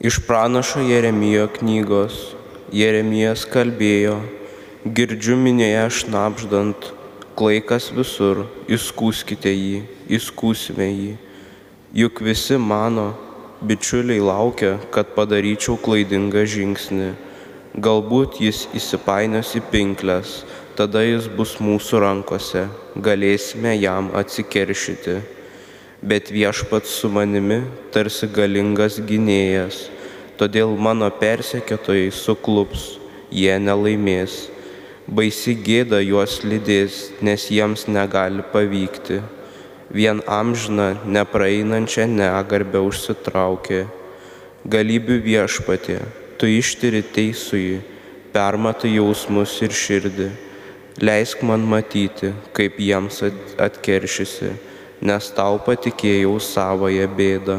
Iš pranašo Jeremijo knygos Jeremijas kalbėjo, girdžiu minėje šnapždant, klaikas visur, įskūskite jį, įskūsime jį. Juk visi mano, bičiuliai laukia, kad padaryčiau klaidingą žingsnį. Galbūt jis įsipainios į pinklės, tada jis bus mūsų rankose, galėsime jam atsikeršyti bet viešpats su manimi tarsi galingas gynėjas, todėl mano persekiotojai suklups, jie nelaimės. Baisi gėda juos lydės, nes jiems negali pavykti. Vien amžina nepraeinančią negarbę užsitraukė. Galybių viešpatė, tu ištiri teisųjį, permatai jausmus ir širdį. Leisk man matyti, kaip jiems atkeršysi nes tau patikėjau savoje bėdą.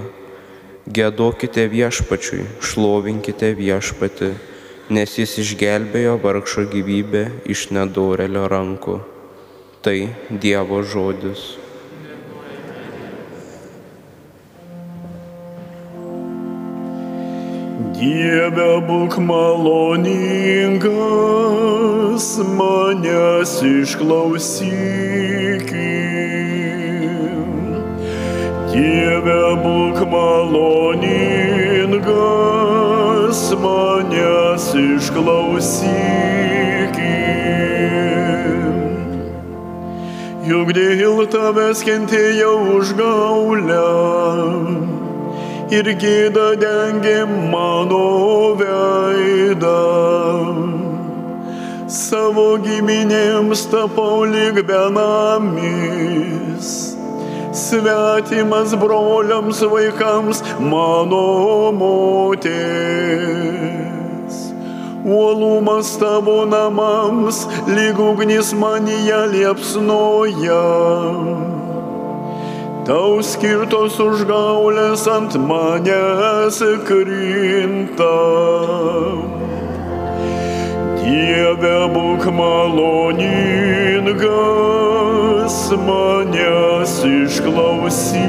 Gėdokite viešpačiui, šlovinkite viešpati, nes jis išgelbėjo vargšo gyvybę iš nedorelio rankų. Tai Dievo žodis. Dieve būk maloningas, manęs išklausyk. Dieve būk maloningas, manęs išklausyk. Juk dėl tavęs kentėjau už gaulę ir gėda dengė mano veidą. Savo giminėms tapau lyg benamis svetimas broliams vaikams mano motės. Uolumas tavo namams, lyg ugnis manyje liepsnoja. Tau skirtos užgaulės ant manęs krinta. Dieve būk maloningas manęs išklausyk.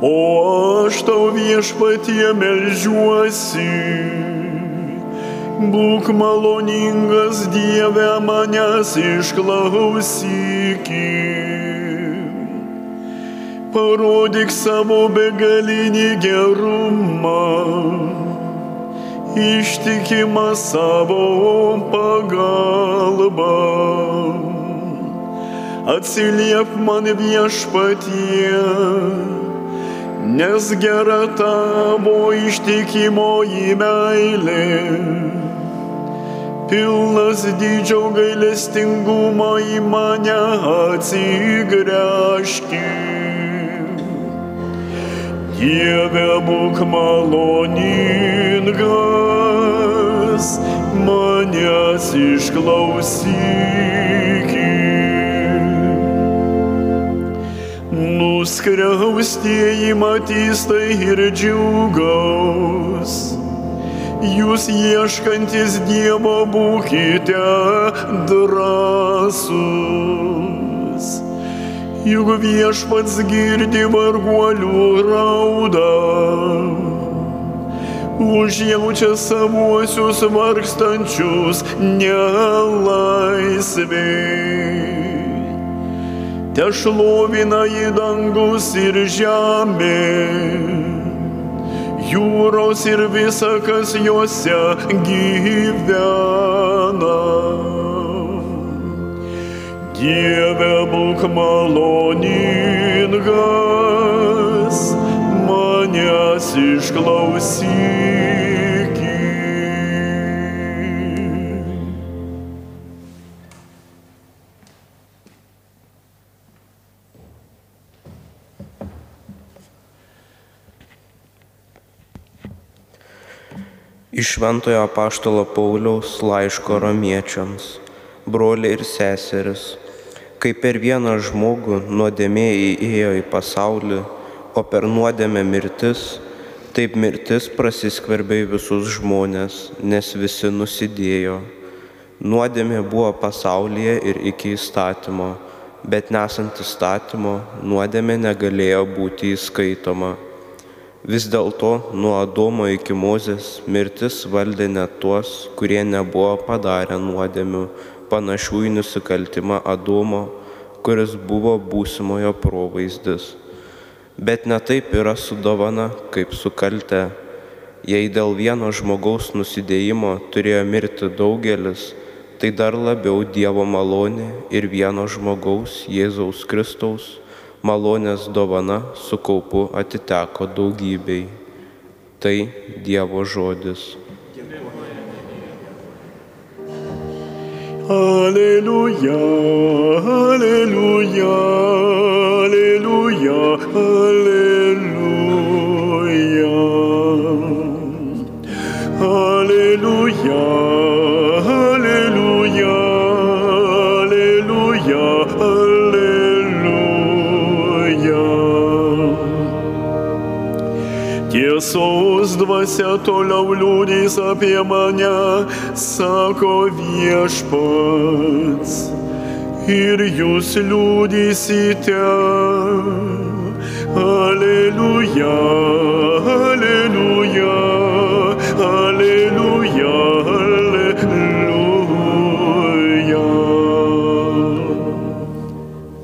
O aš tau viešpatie melžiuosi, būk maloningas Dieve manęs išklausyk. Parodyk savo begalinį gerumą ištikimą savo pagalbą. Atsiliep man viešpatie, nes gera tavo ištikimo į meilę. Pilnas didžio gailestingumo į mane atsigręžkit. Dieve būk maloningas, manęs išklausyk. Nuskriaustieji matys tai ir džiugaus. Jūs ieškantis Dievo būkite drąsus juk viešpats girdi varguolių raudą, užjaučia savuosius vargstančius nelaisviai. Te šlovina į dangus ir žemė, jūros ir visa, kas juose gyvena. Dieve būk maloningas, manęs išklausyk. Iš Šventojo Paštalo Pauliaus laiško romiečiams, broliai ir seseris, kai per vieną žmogų nuodėmė įėjo į pasaulį, o per nuodėmę mirtis, taip mirtis prasiskverbė į visus žmonės, nes visi nusidėjo. Nuodėmė buvo pasaulyje ir iki įstatymo, bet nesant įstatymo nuodėmė negalėjo būti įskaitoma. Vis dėlto nuo Adomo iki Mozės mirtis valdė net tuos, kurie nebuvo padarę nuodėmių, panašių į nusikaltimą Adomo, kuris buvo būsimojo provaizdis. Bet ne taip yra su dovana, kaip su kalte. Jei dėl vieno žmogaus nusidėjimo turėjo mirti daugelis, tai dar labiau Dievo malonė ir vieno žmogaus Jėzaus Kristaus malonės dovana su kaupu atiteko daugybei. Tai Dievo žodis. Alleluja, alleluja, alleluja, Tiesos dvasia toliau liūdės apie mane, sako viešpats. Ir jūs liūdėsite. Alleluja, alleluja, alleluja, alleluja.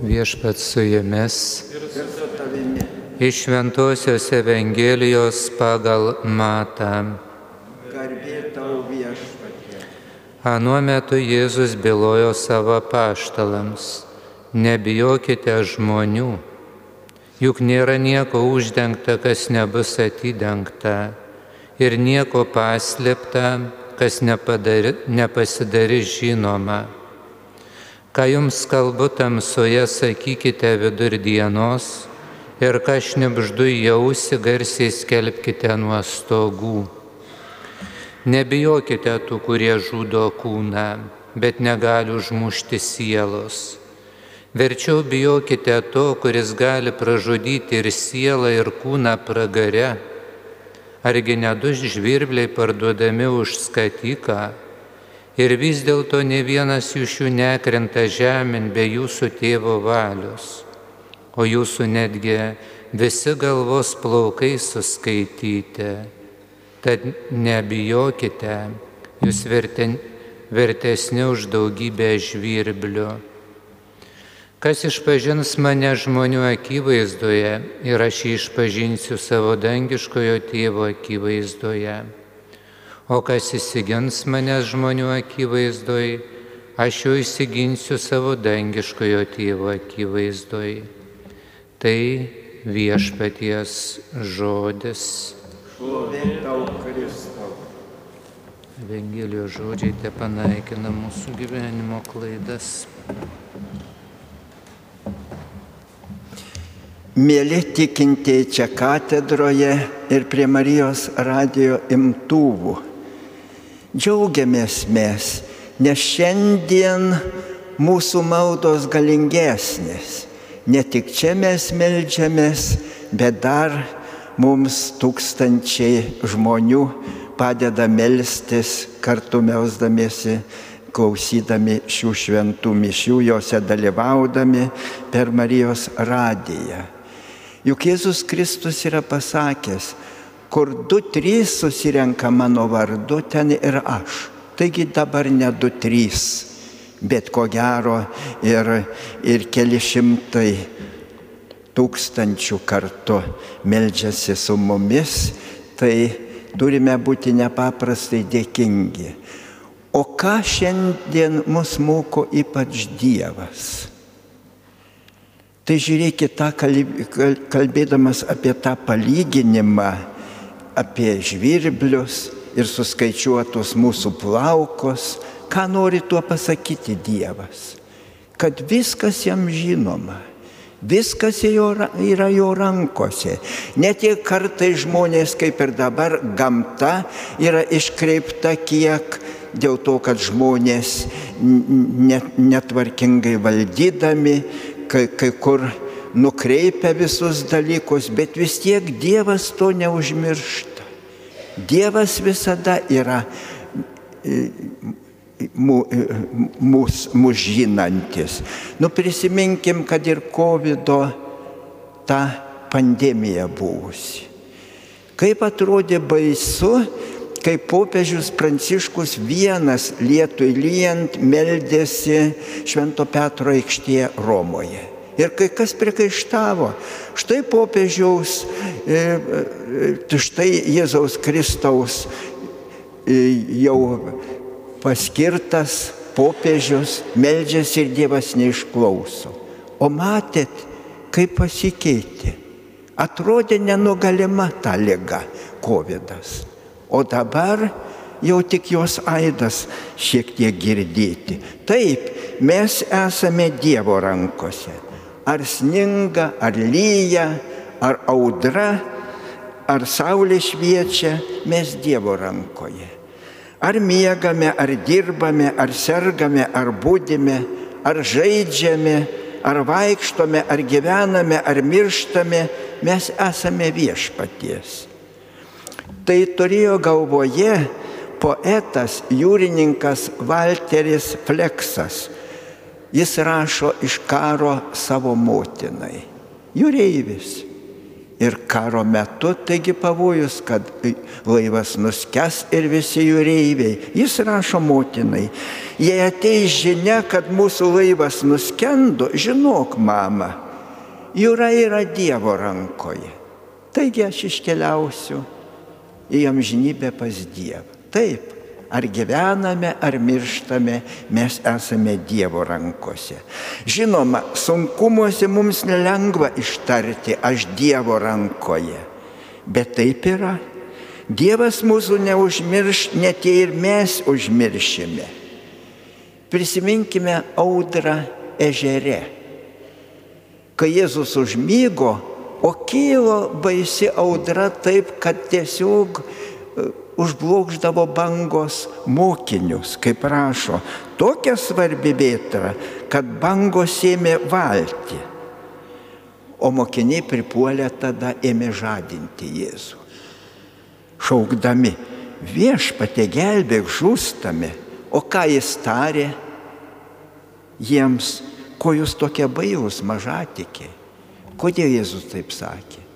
Viešpats su jumis. Iš Šventojios Evangelijos pagal Matą. Garbė tau viešpatie. Anuo metu Jėzus bylojo savo paštalams. Nebijokite žmonių, juk nėra nieko uždengta, kas nebus atidengta, ir nieko paslėpta, kas nepadari, nepasidarys žinoma. Ką jums kalbu tamsoje, sakykite vidur dienos ir ką šnipždu jausi, garsiai skelbkite nuo stogų. Nebijokite tų, kurie žudo kūną, bet negali užmušti sielos. Verčiau bijokite to, kuris gali pražudyti ir sielą, ir kūną pragare. Argi nedu žvirbliai parduodami už skatiką ir vis dėlto ne vienas iš jų nekrenta žemėn be jūsų tėvo valios, o jūsų netgi visi galvos plaukai suskaityti. Tad nebijokite, jūs verten, vertesni už daugybę žvirblių. Kas išpažins mane žmonių akivaizdoje ir aš jį išpažinsiu savo dangiškojo tėvo akivaizdoje. O kas įsigins mane žmonių akivaizdoje, aš jo įsiginsiu savo dangiškojo tėvo akivaizdoje. Tai viešpaties žodis. Šlovė tau Kristau. Evangelijos žodžiai te panaikina mūsų gyvenimo klaidas. Mėly tikintieji čia katedroje ir prie Marijos radio imtuvų. Džiaugiamės mes, nes šiandien mūsų maldos galingesnės. Ne tik čia mes melžiamės, bet dar mums tūkstančiai žmonių padeda melstis kartu melsdamiesi, klausydami šių šventų mišių, juose dalyvaudami per Marijos radiją. Juk Jėzus Kristus yra pasakęs, kur du trys susirenka mano vardu, ten ir aš. Taigi dabar ne du trys, bet ko gero ir, ir keli šimtai tūkstančių kartų meldžiasi su mumis, tai turime būti nepaprastai dėkingi. O ką šiandien mus moko ypač Dievas? Tai žiūrėkit, tą kalbėdamas apie tą palyginimą, apie žvirblius ir suskaičiuotus mūsų plaukos, ką nori tuo pasakyti Dievas? Kad viskas jam žinoma. Viskas yra jo rankose. Net jei kartai žmonės, kaip ir dabar, gamta yra iškreipta kiek dėl to, kad žmonės netvarkingai valdydami, kai, kai kur nukreipia visus dalykus, bet vis tiek Dievas to neužmiršta. Dievas visada yra mūsų mūs žinantis. Nu prisiminkim, kad ir COVID ta pandemija buvusi. Kaip atrodė baisu, kai popiežius Pranciškus vienas lietui lyjant meldėsi Švento Petro aikštėje Romoje. Ir kai kas priekaištavo, štai popiežiaus, e, e, štai Jėzaus Kristaus e, jau paskirtas popiežius, meldžiasi ir Dievas neišklauso. O matėt, kaip pasikeitė. Atrodė nenugalima ta lyga COVID. O dabar jau tik jos aidas šiek tiek girdėti. Taip, mes esame Dievo rankose. Ar sninga, ar lyja, ar audra, ar saulė šviečia, mes Dievo rankoje. Ar miegame, ar dirbame, ar sergame, ar būdime, ar žaidžiame, ar vaikštome, ar gyvename, ar mirštame, mes esame viešpaties. Tai turėjo galvoje poetas, jūrininkas Walteris Fleksas. Jis rašo iš karo savo motinai. Jūreivis. Ir karo metu, taigi pavojus, kad laivas nuskes ir visi jūreiviai. Jis rašo motinai, jei ateis žinia, kad mūsų laivas nuskendo, žinok, mama, jūra yra Dievo rankoje. Taigi aš iškeliausiu į amžinybę pas Dievą. Taip, Ar gyvename, ar mirštame, mes esame Dievo rankose. Žinoma, sunkumuose mums nelengva ištarti, aš Dievo rankoje. Bet taip yra. Dievas mūsų neužmirš, net jei ir mes užmiršime. Prisiminkime audrą ežere. Kai Jėzus užmygo, o kilo baisi audra taip, kad tiesiog užblokždavo bangos mokinius, kaip rašo, tokia svarbi vėtra, kad bangos ėmė valti. O mokiniai pripuolę tada ėmė žadinti Jėzų. Šaukdami, viešpatė gelbėk žūstami, o ką jis tarė jiems, ko jūs tokie bailūs mažatikiai. Kodėl Jėzus taip sakė?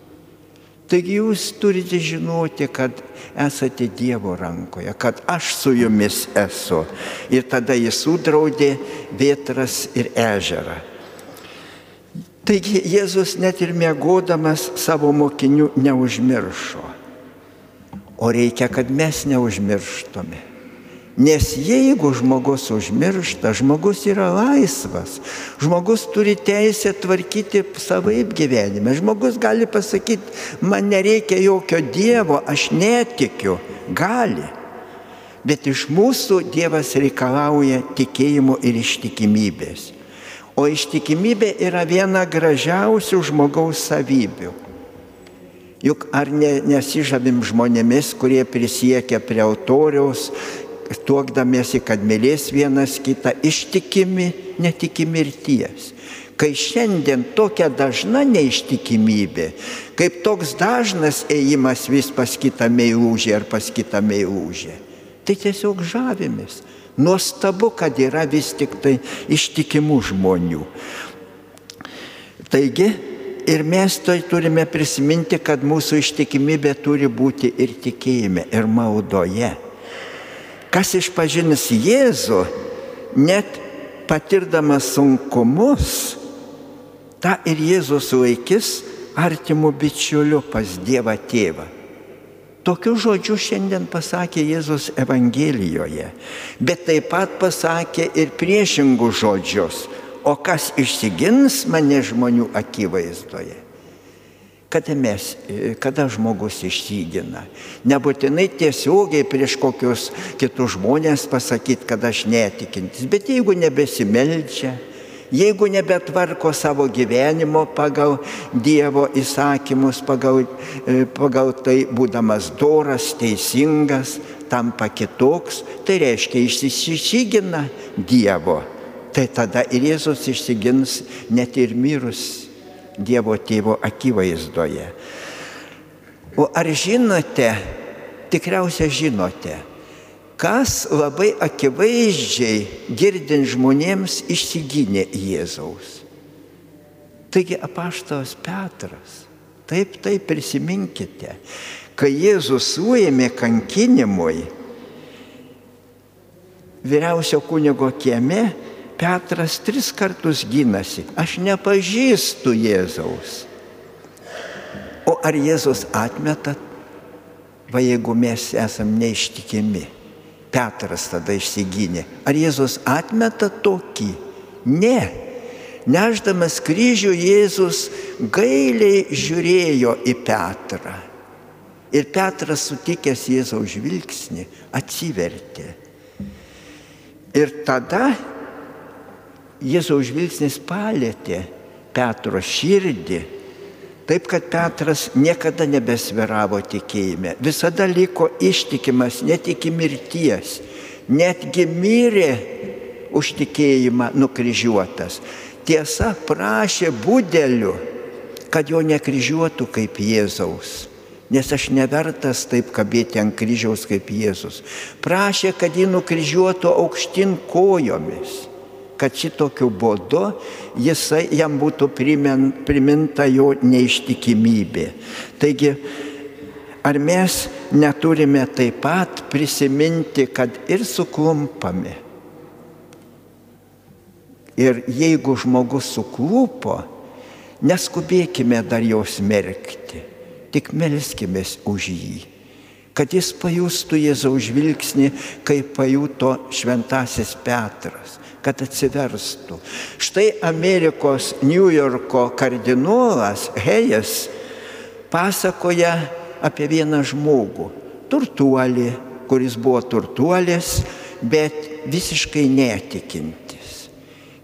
Taigi jūs turite žinoti, kad esate Dievo rankoje, kad aš su jumis esu. Ir tada jis sudraudė vietras ir ežerą. Taigi Jėzus net ir mėgodamas savo mokinių neužmiršo. O reikia, kad mes neužmirštume. Nes jeigu žmogus užmiršta, žmogus yra laisvas, žmogus turi teisę tvarkyti savaip gyvenime, žmogus gali pasakyti, man nereikia jokio Dievo, aš netikiu, gali. Bet iš mūsų Dievas reikalauja tikėjimo ir ištikimybės. O ištikimybė yra viena gražiausių žmogaus savybių. Juk ar ne, nesižavim žmonėmis, kurie prisiekia prie autoriaus, tuokdamiesi, kad mylės vienas kitą, ištikimi, netiki mirties. Kai šiandien tokia dažna neištikimybė, kaip toks dažnas ėjimas vis pas kitą meilužę ar pas kitą meilužę, tai tiesiog žavimės. Nuostabu, kad yra vis tik tai ištikimų žmonių. Taigi, ir mes tai turime prisiminti, kad mūsų ištikimybė turi būti ir tikėjime, ir maldoje. Kas išpažins Jėzų, net patirdamas sunkumus, tą ir Jėzus laikys artimų bičiulių pas Dievą tėvą. Tokiu žodžiu šiandien pasakė Jėzus Evangelijoje, bet taip pat pasakė ir priešingus žodžius, o kas išsigins mane žmonių akivaizdoje kada, mes, kada žmogus išsigina. Nebūtinai tiesiogiai prieš kokius kitus žmonės pasakyti, kad aš netikintis, bet jeigu nebesimeldžia, jeigu nebetvarko savo gyvenimo pagal Dievo įsakymus, pagal, e, pagal tai būdamas doras, teisingas, tampa kitoks, tai reiškia išsisigina Dievo. Tai tada ir Jėzus išsigins net ir mirus Dievo tėvo akivaizdoje. O ar žinote, tikriausiai žinote, kas labai akivaizdžiai girdint žmonėms išsigynė Jėzaus. Taigi apaštalas Petras, taip, taip prisiminkite, kai Jėzus suėmė kankinimui, vyriausio kunigo kieme, Petras tris kartus gynasi, aš nepažįstu Jėzaus. O ar Jėzus atmeta, va jeigu mes esam neištikimi? Petras tada išsigynė. Ar Jėzus atmeta tokį? Ne. Neždamas kryžių Jėzus gailiai žiūrėjo į Petrą. Ir Petras sutikęs Jėzaus žvilgsnį atsivertė. Ir tada Jėzaus žvilgsnis palėtė Petro širdį, taip kad Petras niekada nebesviravo tikėjime, visada liko ištikimas net iki mirties, netgi mirė už tikėjimą nukryžiuotas. Tiesa, prašė būdelių, kad jo nekryžiuotų kaip Jėzaus nes aš nevertas taip kabėti ant kryžiaus kaip Jėzus. Prašė, kad jį nukryžiuotų aukštin kojomis, kad šitokiu būdu jisai jam būtų priminta jo neištikimybė. Taigi, ar mes neturime taip pat prisiminti, kad ir suklumpame. Ir jeigu žmogus suklupo, neskubėkime dar jo smerkti tik melskimės už jį, kad jis pajustų Jėzaus žvilgsnį, kaip pajuto šventasis Petras, kad atsiverstų. Štai Amerikos New Yorko kardinolas Hejas pasakoja apie vieną žmogų, turtuolį, kuris buvo turtuolis, bet visiškai netikintis.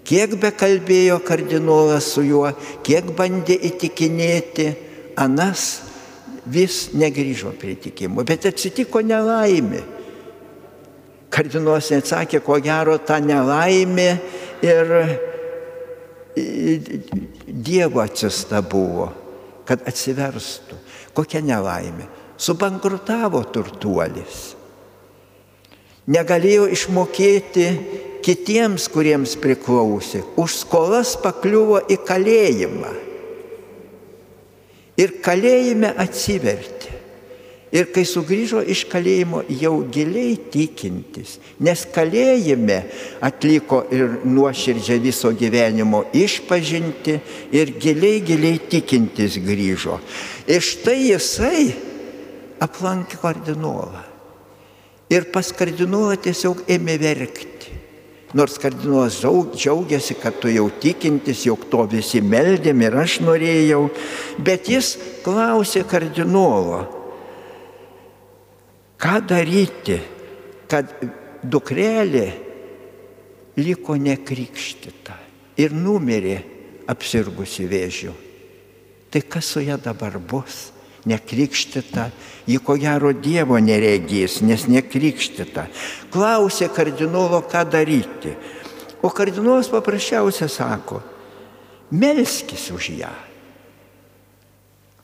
Kiek be kalbėjo kardinolas su juo, kiek bandė įtikinėti, anas vis negrįžo prie tikėjimo, bet atsitiko nelaimė. Kardinolas neatsakė, ko gero ta nelaimė ir Dievo atsista buvo, kad atsiverstų. Kokia nelaimė? Subankrutavo turtuolis. Negalėjo išmokėti kitiems, kuriems priklausė. Už skolas pakliuvo į kalėjimą ir kalėjime atsivertė. Ir kai sugrįžo iš kalėjimo jau giliai tikintis, nes kalėjime atliko ir nuoširdžią viso gyvenimo išpažinti ir giliai, giliai tikintis grįžo. Ir štai jisai aplankė kardinolą. Ir pas kardinolą tiesiog ėmė verkti. Nors kardinolas džiaugiasi, kad tu jau tikintis, jog to visi meldėm ir aš norėjau, bet jis klausė kardinolo, ką daryti, kad dukrelė liko nekrikštita ir numirė apsirgusi vėžiu. Tai kas su ją dabar bus? nekrikštita, ji ko gero Dievo neregys, nes nekrikštita. Klausė kardinolo, ką daryti. O kardinolas paprasčiausiai sako, melskis už ją.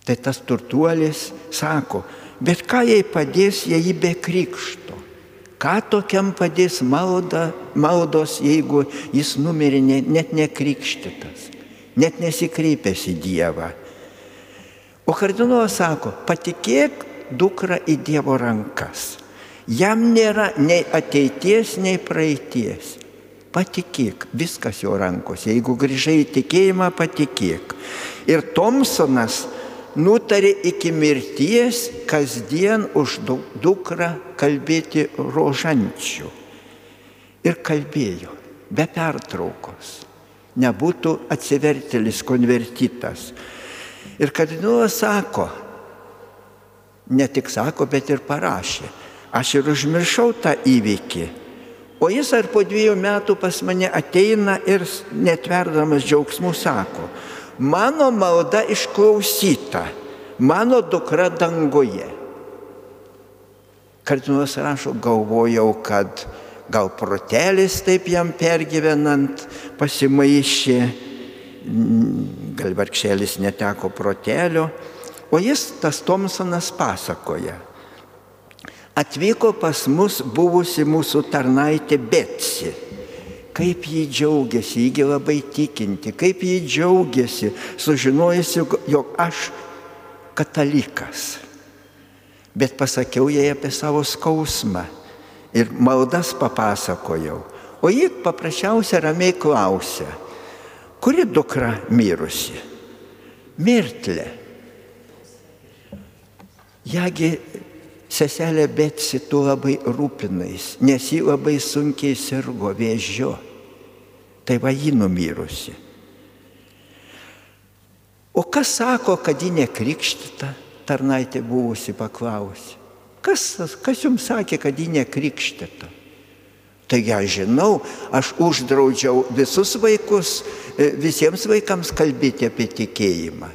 Tai tas turtuolis sako, bet ką jai padės, jei ji be krikšto? Ką tokiam padės malda, maldos, jeigu jis numirė net nekrikštytas, net nesikreipęs į Dievą? O kardinolas sako, patikėk dukra į Dievo rankas. Jam nėra nei ateities, nei praeities. Patikėk, viskas jo rankose. Jeigu grįžai į tikėjimą, patikėk. Ir Thompsonas nutarė iki mirties kasdien už dukrą kalbėti rožančių. Ir kalbėjo be pertraukos. Nebūtų atsivertelis konvertitas. Ir kardinolas sako, ne tik sako, bet ir parašė, aš ir užmiršau tą įvykį. O jis ar po dviejų metų pas mane ateina ir netverdamas džiaugsmų sako, mano malda išklausyta, mano dukra dangoje. Kardinolas rašo, galvojau, kad gal protelis taip jam pergyvenant pasimaišė gal vargšelis neteko protelio, o jis, tas Tomsonas, pasakoja. Atvyko pas mus buvusi mūsų tarnaitė Betsi. Kaip jį džiaugiasi, jį labai tikinti, kaip jį džiaugiasi, sužinojusi, jog aš katalikas. Bet pasakiau jai apie savo skausmą ir maldas papasakojau. O ji paprasčiausiai ramiai klausė, kuri dukra mirusi? Mirtlė. Jagi seselė Betsi tu labai rūpinais, nes ji labai sunkiai sirgo vėžiu. Tai va ji numirusi. O kas sako, kad ji nekrikštita? Tarnaitė buvusi paklausė. Kas, kas jums sakė, kad ji nekrikštita? Taigi aš žinau, aš uždraudžiau visus vaikus, e, visiems vaikams kalbėti apie tikėjimą.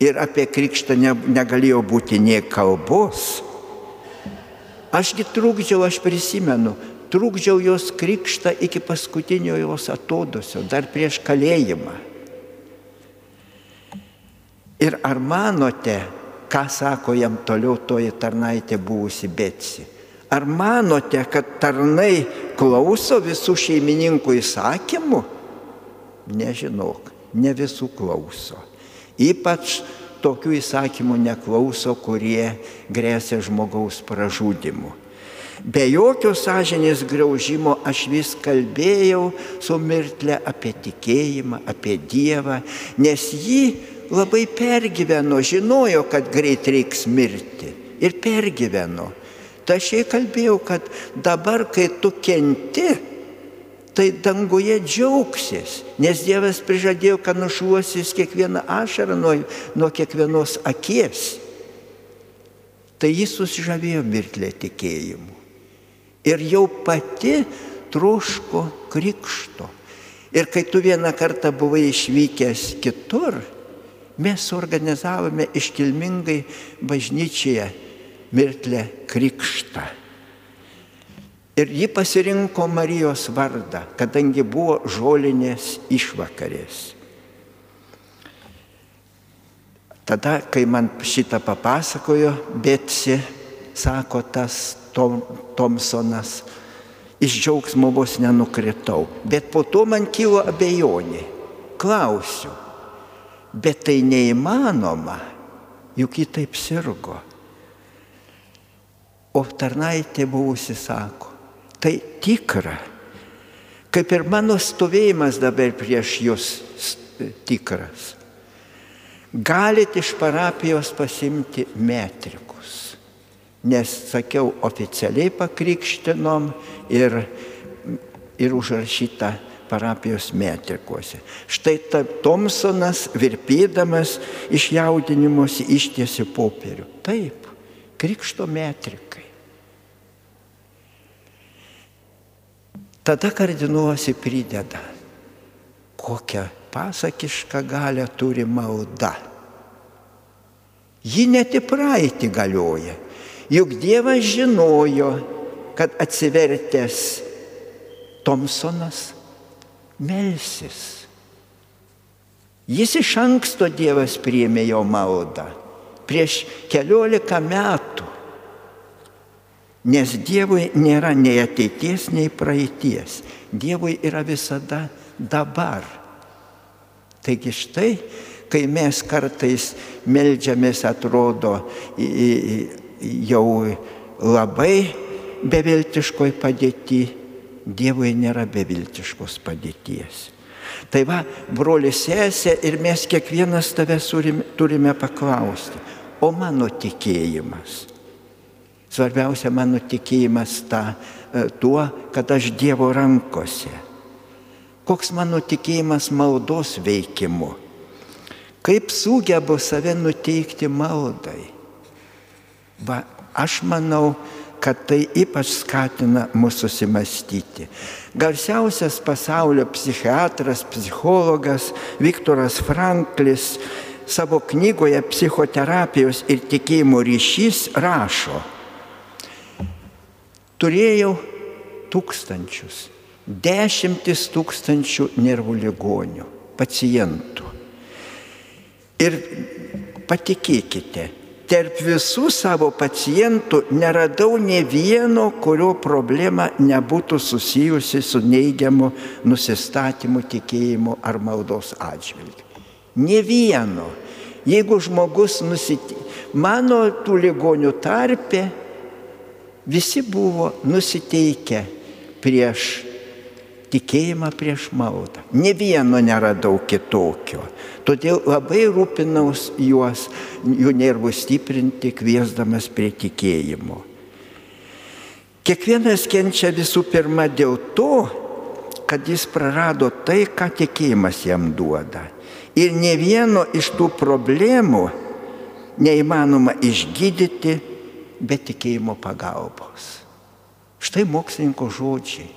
Ir apie krikštą ne, negalėjo būti nie kalbos. Ašgi trukdžiau, aš prisimenu, trukdžiau jos krikštą iki paskutinio jos atodusio, dar prieš kalėjimą. Ir ar manote, ką sako jam toliau toji tarnaitė buvusi Betsi? Ar manote, kad tarnai klauso visų šeimininkų įsakymų? Nežinok, ne visų klauso. Ypač tokių įsakymų neklauso, kurie grėsia žmogaus pražudimu. Be jokio sąžinės graužimo aš vis kalbėjau su mirtle apie tikėjimą, apie Dievą, nes ji labai pergyveno, žinojo, kad greit reiks mirti ir pergyveno. Jai kalbėjau, kad dabar, kai tu kenti, tai danguje džiaugsis, nes Dievas prižadėjo, kad nušuosis kiekvieną ašarą nuo, nuo kiekvienos akies. Tai jis susižavėjo mirtlė tikėjimu. Ir jau pati troško krikšto. Ir kai tu vieną kartą buvai išvykęs kitur, mes organizavome iškilmingai bažnyčioje mirtlę krikštą. Ir ji pasirinko Marijos vardą, kadangi buvo žolinės išvakarės. Tada, kai man šitą papasakojo, Betsi, sako tas Tom, Tomsonas, iš džiaugsmo vos nenukritau. Bet po to man kilo abejonė. Klausiu, bet tai neįmanoma, juk ji taip sirgo. O tarnaitė buvusi sako, tai tikra. Kaip ir mano stovėjimas dabar prieš jūs tikras. Galite iš parapijos pasimti metrikus. Nes, sakiau, oficialiai pakrikštinom ir, ir užrašyta parapijos metrikuose. Štai ta Tomsonas, virpėdamas iš jaudinimuose, ištiesi popierių. Taip, krikšto metrikai. Tada kardinosi prideda, kokią pasakišką galę turi malda. Ji net į praeitį galioja. Juk Dievas žinojo, kad atsivertęs Tomsonas melsis. Jis iš anksto Dievas priėmė jo maldą. Prieš keliolika metų Nes Dievui nėra nei ateities, nei praeities. Dievui yra visada dabar. Taigi štai, kai mes kartais melžiamės, atrodo jau labai beviltiškoj padėti, Dievui nėra beviltiškos padėties. Tai va, broli sesė ir mes kiekvienas tavęs turime paklausti, o mano tikėjimas Svarbiausia mano tikėjimas ta, e, tuo, kad aš Dievo rankose. Koks mano tikėjimas maldos veikimu. Kaip sugebu save nuteikti maldai. Va, aš manau, kad tai ypač skatina mūsų susimastyti. Garsiausias pasaulio psichiatras, psichologas Viktoras Franklis savo knygoje Psichoterapijos ir tikėjimo ryšys rašo, Turėjau tūkstančius, dešimtis tūkstančių nervų ligonių, pacientų. Ir patikėkite, tarp visų savo pacientų neradau ne vieno, kurio problema nebūtų susijusi su neigiamu nusistatymu, tikėjimu ar maldos atžvilgiu. Ne vieno. Jeigu žmogus nusitė... Mano tų ligonių tarpe visi buvo nusiteikę prieš tikėjimą prieš maldą. Ne vieno neradau kitokio. Todėl labai rūpinaus juos, jų nervų stiprinti, kviesdamas prie tikėjimo. Kiekvienas kenčia visų pirma dėl to, kad jis prarado tai, ką tikėjimas jam duoda. Ir ne vieno iš tų problemų neįmanoma išgydyti be tikėjimo pagalbos. Štai mokslininko žodžiai.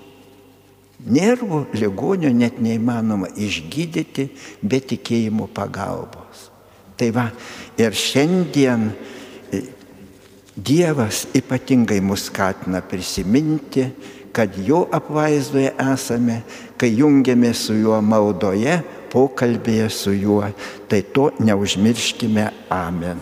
Nervų ligonio net neįmanoma išgydyti be tikėjimo pagalbos. Tai va, ir šiandien e, Dievas ypatingai mus skatina prisiminti, kad jo apvaizdoje esame, kai jungiamės su juo maldoje, pokalbėje su juo. Tai to neužmirškime. Amen.